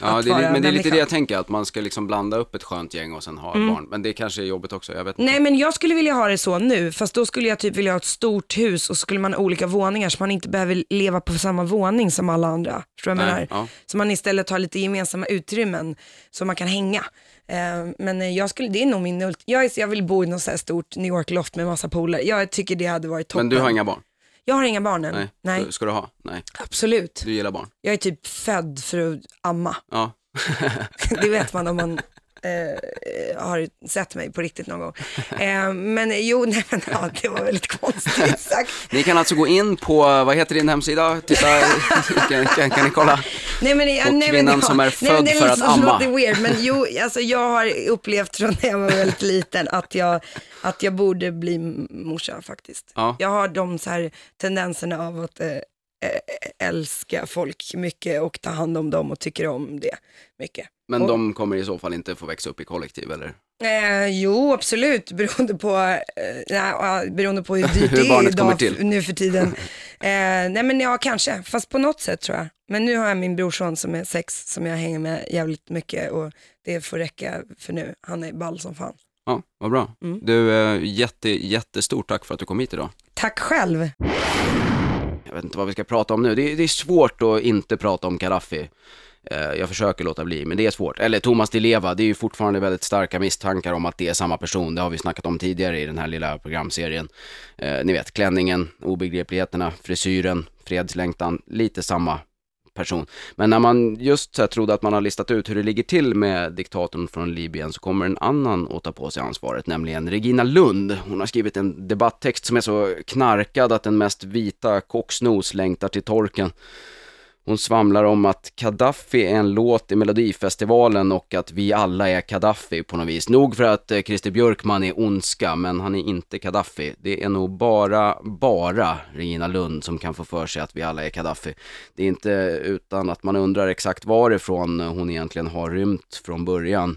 Ja, det är, men det är lite människa. det jag tänker, att man ska liksom blanda upp ett skönt gäng och sen ha Mm. barn. Men det kanske är jobbigt också, jag vet inte. Nej men jag skulle vilja ha det så nu, fast då skulle jag typ vilja ha ett stort hus och så skulle man ha olika våningar så man inte behöver leva på samma våning som alla andra. Förstår du vad ja. Så man istället har lite gemensamma utrymmen så man kan hänga. Eh, men eh, jag skulle, det är nog min jag, jag vill bo i något så här stort New York-loft med massa pooler. Jag tycker det hade varit toppen. Men du har inga barn? Jag har inga barn än. Nej. Nej, Ska du ha? Nej. absolut. Du gillar barn? Jag är typ född för att amma. Ja. Det vet man om man eh, har sett mig på riktigt någon gång. Eh, men jo, nej men ja, det var väldigt konstigt sagt. Ni kan alltså gå in på, vad heter din hemsida? Titta, kan, kan, kan ni kolla? Nej, men, ja, Och nej, kvinnan men, ja, som är nej, född det för att amma. låter weird, men jo, alltså jag har upplevt från när jag var väldigt liten att jag, att jag borde bli morsa faktiskt. Ja. Jag har de så här tendenserna av att eh, älska folk mycket och ta hand om dem och tycker om det mycket. Men Och- de kommer i så fall inte få växa upp i kollektiv eller? Eh, jo, absolut, beroende på, eh, beroende på hur dyrt Hur det är idag till. nu för tiden. Eh, nej men ja, kanske, fast på något sätt tror jag. Men nu har jag min brorson som är sex, som jag hänger med jävligt mycket och det får räcka för nu. Han är ball som fan. Ja, vad bra. Mm. Du, eh, jätte, jättestort tack för att du kom hit idag. Tack själv. Jag vet inte vad vi ska prata om nu. Det är, det är svårt att inte prata om Gaddafi. Eh, jag försöker låta bli, men det är svårt. Eller Thomas Di Leva, det är ju fortfarande väldigt starka misstankar om att det är samma person. Det har vi snackat om tidigare i den här lilla programserien. Eh, ni vet, klänningen, obegripligheterna, frisyren, fredslängtan, lite samma person. Men när man just så här trodde att man har listat ut hur det ligger till med diktatorn från Libyen så kommer en annan att ta på sig ansvaret, nämligen Regina Lund. Hon har skrivit en debatttext som är så knarkad att den mest vita kocksnos längtar till torken. Hon svamlar om att Kadaffi är en låt i Melodifestivalen och att vi alla är Kadaffi på något vis. Nog för att eh, Christer Björkman är ondska, men han är inte Kadaffi. Det är nog bara, bara Regina Lund som kan få för sig att vi alla är Kadaffi. Det är inte utan att man undrar exakt varifrån hon egentligen har rymt från början.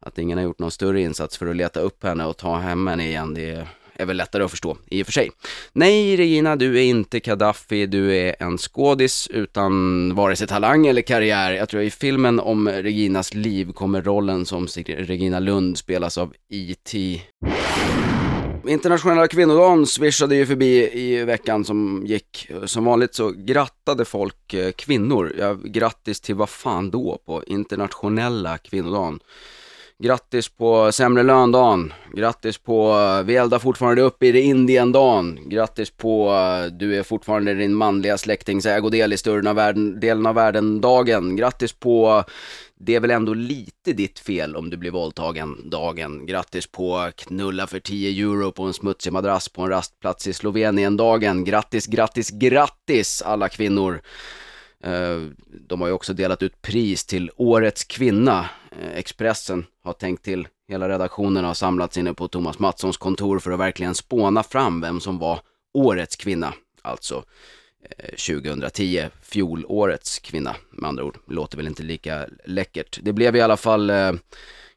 Att ingen har gjort någon större insats för att leta upp henne och ta hem henne igen, det är är väl lättare att förstå i och för sig. Nej, Regina, du är inte Gaddafi, du är en skådis utan vare sig talang eller karriär. Jag tror i filmen om Reginas liv kommer rollen som Regina Lund spelas av E.T. Internationella kvinnodagen swishade ju förbi i veckan som gick. Som vanligt så grattade folk eh, kvinnor. Ja, grattis till vad fan då på internationella kvinnodagen. Grattis på sämre löndagen. Grattis på eh, vi eldar fortfarande upp i det Indien-dagen. Grattis på eh, du är fortfarande din manliga släktings ägodel i större av världen, delen av världen-dagen. Grattis på eh, det är väl ändå lite ditt fel om du blir våldtagen dagen. Grattis på knulla för 10 euro på en smutsig madrass på en rastplats i Slovenien dagen. Grattis, grattis, grattis alla kvinnor. Eh, de har ju också delat ut pris till Årets kvinna. Eh, Expressen har tänkt till. Hela redaktionen har samlats inne på Thomas Mattssons kontor för att verkligen spåna fram vem som var Årets kvinna. Alltså eh, 2010, fjolårets kvinna med andra ord. Låter väl inte lika läckert. Det blev i alla fall eh,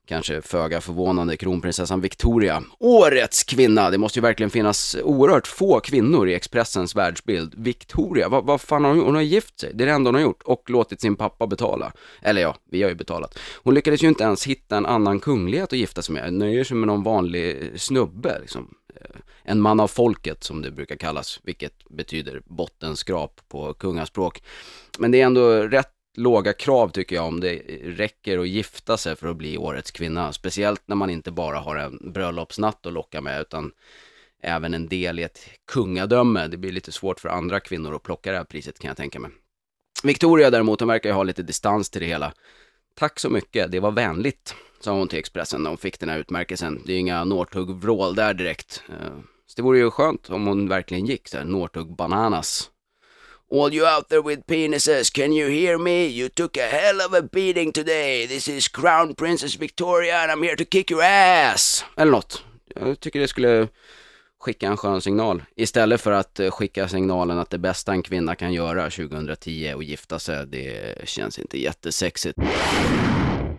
kanske föga förvånande kronprinsessan Victoria. Årets kvinna! Det måste ju verkligen finnas oerhört få kvinnor i Expressens världsbild. Victoria, vad, vad fan har hon gjort? Hon har gift sig, det är det enda hon har gjort. Och låtit sin pappa betala. Eller ja, vi har ju betalat. Hon lyckades ju inte ens hitta en annan kunglighet att gifta sig med. Nöjer sig med någon vanlig snubbe liksom. Eh, en man av folket som det brukar kallas, vilket betyder bottenskrap på kungaspråk. Men det är ändå rätt låga krav tycker jag om det räcker att gifta sig för att bli årets kvinna. Speciellt när man inte bara har en bröllopsnatt att locka med utan även en del i ett kungadöme. Det blir lite svårt för andra kvinnor att plocka det här priset kan jag tänka mig. Victoria däremot, hon verkar ju ha lite distans till det hela. Tack så mycket, det var vänligt, sa hon till Expressen när hon fick den här utmärkelsen. Det är ju inga Northug-vrål där direkt. Eh, så det vore ju skönt om hon verkligen gick så här Northug bananas. All you out there with penises, can you hear me? You took a hell of a beating today. This is Crown Princess Victoria and I'm here to kick your ass. Eller något. Jag tycker det skulle skicka en skön signal. Istället för att eh, skicka signalen att det bästa en kvinna kan göra 2010 är att gifta sig. Det känns inte jättesexigt.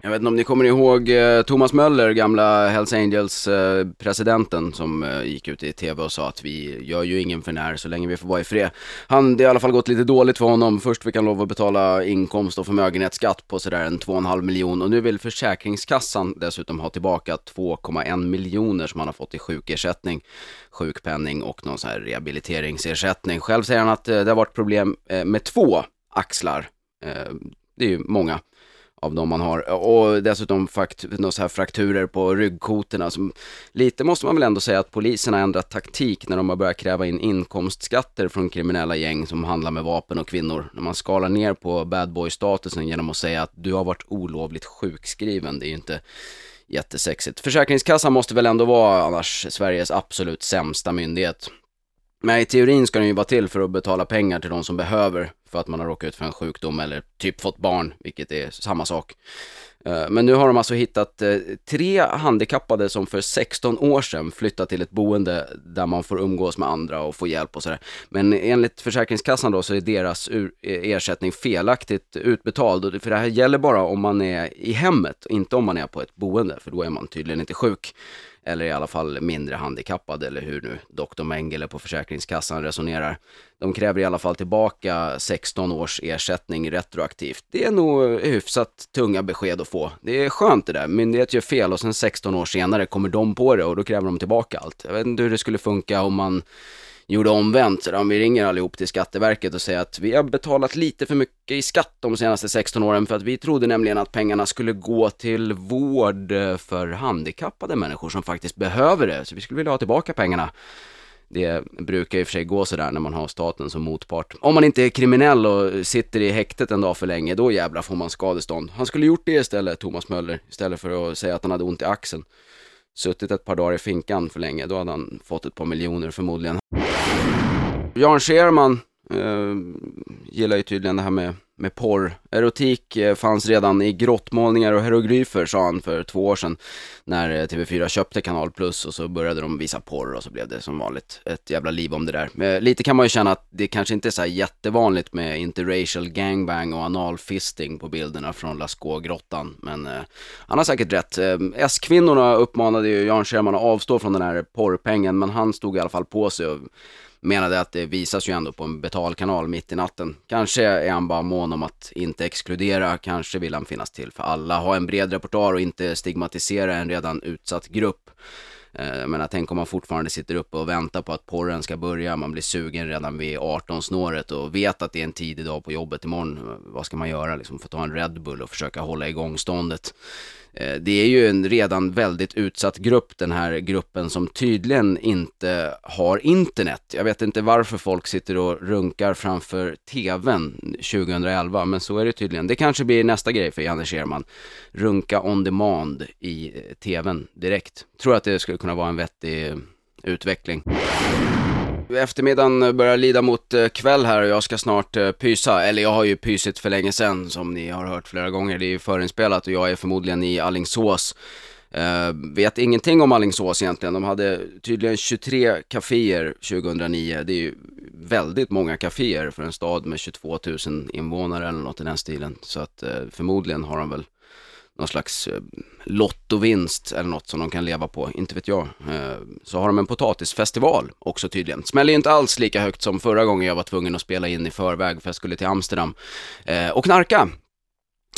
Jag vet inte om ni kommer ihåg eh, Thomas Möller, gamla Hells Angels-presidenten eh, som eh, gick ut i tv och sa att vi gör ju ingen för när så länge vi får vara i fred. Han, det har i alla fall gått lite dåligt för honom. Först fick han lov att betala inkomst och förmögenhetsskatt på sådär en 2,5 miljon och nu vill Försäkringskassan dessutom ha tillbaka 2,1 miljoner som han har fått i sjukersättning, sjukpenning och någon sån här rehabiliteringsersättning. Själv säger han att det har varit problem med två axlar. Det är ju många av de man har. Och dessutom fakt några så här frakturer på ryggkotorna. Som, lite måste man väl ändå säga att polisen har ändrat taktik när de har börjat kräva in inkomstskatter från kriminella gäng som handlar med vapen och kvinnor. När man skalar ner på bad boy-statusen genom att säga att du har varit olovligt sjukskriven. Det är ju inte jättesexigt. Försäkringskassan måste väl ändå vara annars Sveriges absolut sämsta myndighet. Men i teorin ska den ju vara till för att betala pengar till de som behöver för att man har råkat ut för en sjukdom eller typ fått barn, vilket är samma sak. Eh, men nu har de alltså hittat eh, tre handikappade som för 16 år sedan flyttat till ett boende där man får umgås med andra och få hjälp och sådär. Men enligt Försäkringskassan då så är deras eh, ersättning felaktigt utbetald. För det här gäller bara om man är i hemmet, inte om man är på ett boende, för då är man tydligen inte sjuk. Eller i alla fall mindre handikappad, eller hur nu doktor Mengele på Försäkringskassan resonerar. De kräver i alla fall tillbaka 16 års ersättning retroaktivt. Det är nog hyfsat tunga besked att få. Det är skönt det där. Myndighet gör fel och sen 16 år senare kommer de på det och då kräver de tillbaka allt. Jag vet inte hur det skulle funka om man gjorde omvänt. Så om vi ringer allihop till Skatteverket och säger att vi har betalat lite för mycket i skatt de senaste 16 åren för att vi trodde nämligen att pengarna skulle gå till vård för handikappade människor som faktiskt behöver det. Så vi skulle vilja ha tillbaka pengarna. Det brukar i och för sig gå sådär när man har staten som motpart. Om man inte är kriminell och sitter i häktet en dag för länge, då jävlar får man skadestånd. Han skulle gjort det istället, Thomas Möller, istället för att säga att han hade ont i axeln. Suttit ett par dagar i finkan för länge, då hade han fått ett par miljoner förmodligen. Jan Scherman eh, gillar ju tydligen det här med, med porr. Erotik eh, fanns redan i grottmålningar och hieroglyfer sa han för två år sedan när eh, TV4 köpte Kanal Plus och så började de visa porr och så blev det som vanligt ett jävla liv om det där. Eh, lite kan man ju känna att det kanske inte är så här jättevanligt med interracial gangbang och analfisting på bilderna från Lascaux-grottan, men eh, han har säkert rätt. Eh, S-kvinnorna uppmanade ju Jan Scherman att avstå från den här porrpengen, men han stod i alla fall på sig och menade att det visas ju ändå på en betalkanal mitt i natten. Kanske är han bara mån om att inte exkludera, kanske vill han finnas till för alla, ha en bred repertoar och inte stigmatisera en redan utsatt grupp. Men jag tänk om man fortfarande sitter uppe och väntar på att porren ska börja, man blir sugen redan vid 18-snåret och vet att det är en tidig dag på jobbet imorgon. Vad ska man göra liksom? Få ta en Red Bull och försöka hålla igång ståndet. Eh, det är ju en redan väldigt utsatt grupp, den här gruppen som tydligen inte har internet. Jag vet inte varför folk sitter och runkar framför TVn 2011, men så är det tydligen. Det kanske blir nästa grej för Janne Scherman. Runka on demand i eh, TVn direkt. Tror att det skulle kunna vara en vettig eh, utveckling. Eftermiddagen eh, börjar lida mot eh, kväll här och jag ska snart eh, pysa. Eller jag har ju pysit för länge sedan som ni har hört flera gånger. Det är ju förinspelat och jag är förmodligen i Allingsås. Uh, vet ingenting om Allingsås egentligen. De hade tydligen 23 kaféer 2009. Det är ju väldigt många kaféer för en stad med 22 000 invånare eller något i den stilen. Så att uh, förmodligen har de väl någon slags eh, lottovinst eller något som de kan leva på, inte vet jag. Eh, så har de en potatisfestival också tydligen. Smäller ju inte alls lika högt som förra gången jag var tvungen att spela in i förväg för jag skulle till Amsterdam. Eh, och knarka.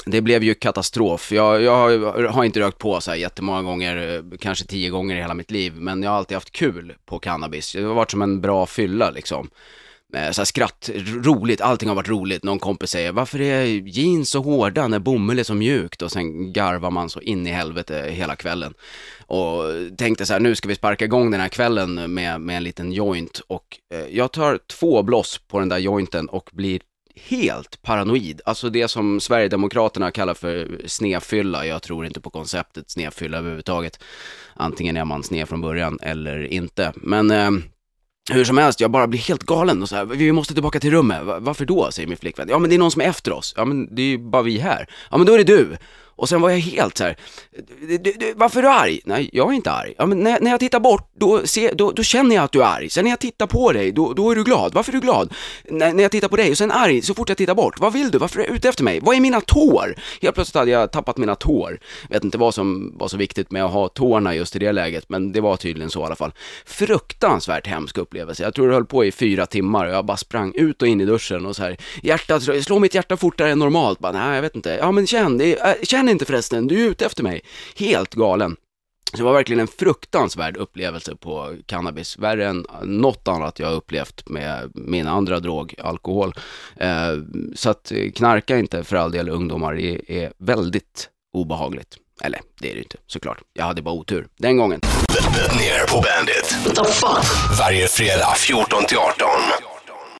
Det blev ju katastrof. Jag, jag har- inte rökt på så här jättemånga gånger, kanske tio gånger i hela mitt liv, men jag har alltid haft kul på cannabis. Det har varit som en bra fylla liksom. Eh, så här skratt, roligt, allting har varit roligt. Någon kompis säger, varför är jeans så hårda när bomull är så mjukt? Och sen garvar man så in i helvete hela kvällen. Och tänkte så här, nu ska vi sparka igång den här kvällen med, med en liten joint. Och eh, jag tar två bloss på den där jointen och blir helt paranoid. Alltså det som Sverigedemokraterna kallar för snefylla. Jag tror inte på konceptet snefylla överhuvudtaget. Antingen är man sned från början eller inte. Men eh, hur som helst, jag bara blir helt galen och så här, vi måste tillbaka till rummet. Varför då? säger min flickvän. Ja men det är någon som är efter oss. Ja men det är ju bara vi här. Ja men då är det du. Och sen var jag helt så här, "Du- du- varför är du arg? Nej, jag är inte arg. Ja men när, när jag tittar bort, då, ser, då, då känner jag att du är arg. Sen när jag tittar på dig, då, då är du glad. Varför är du glad? När, när jag tittar på dig och sen arg så fort jag tittar bort. Vad vill du? Varför är du ute efter mig? Vad är mina tår? Helt plötsligt hade jag tappat mina tår. Vet inte vad som var så viktigt med att ha tårna just i det läget, men det var tydligen så i alla fall. Fruktansvärt hemsk upplevelse. Jag tror det höll på i fyra timmar och jag bara sprang ut och in i duschen och så här, hjärtat, slå mitt hjärta fortare än normalt. Bara, nej, jag vet inte. Ja, men känn, det är, äh, känn inte förresten, du är ute efter mig. Helt galen. Så det var verkligen en fruktansvärd upplevelse på cannabis, värre än något annat jag har upplevt med min andra drog, alkohol. Eh, så att knarka inte för all del ungdomar, det är väldigt obehagligt. Eller, det är det inte, såklart. Jag hade bara otur, den gången. Ner på fuck? Varje fredag 14 till 18.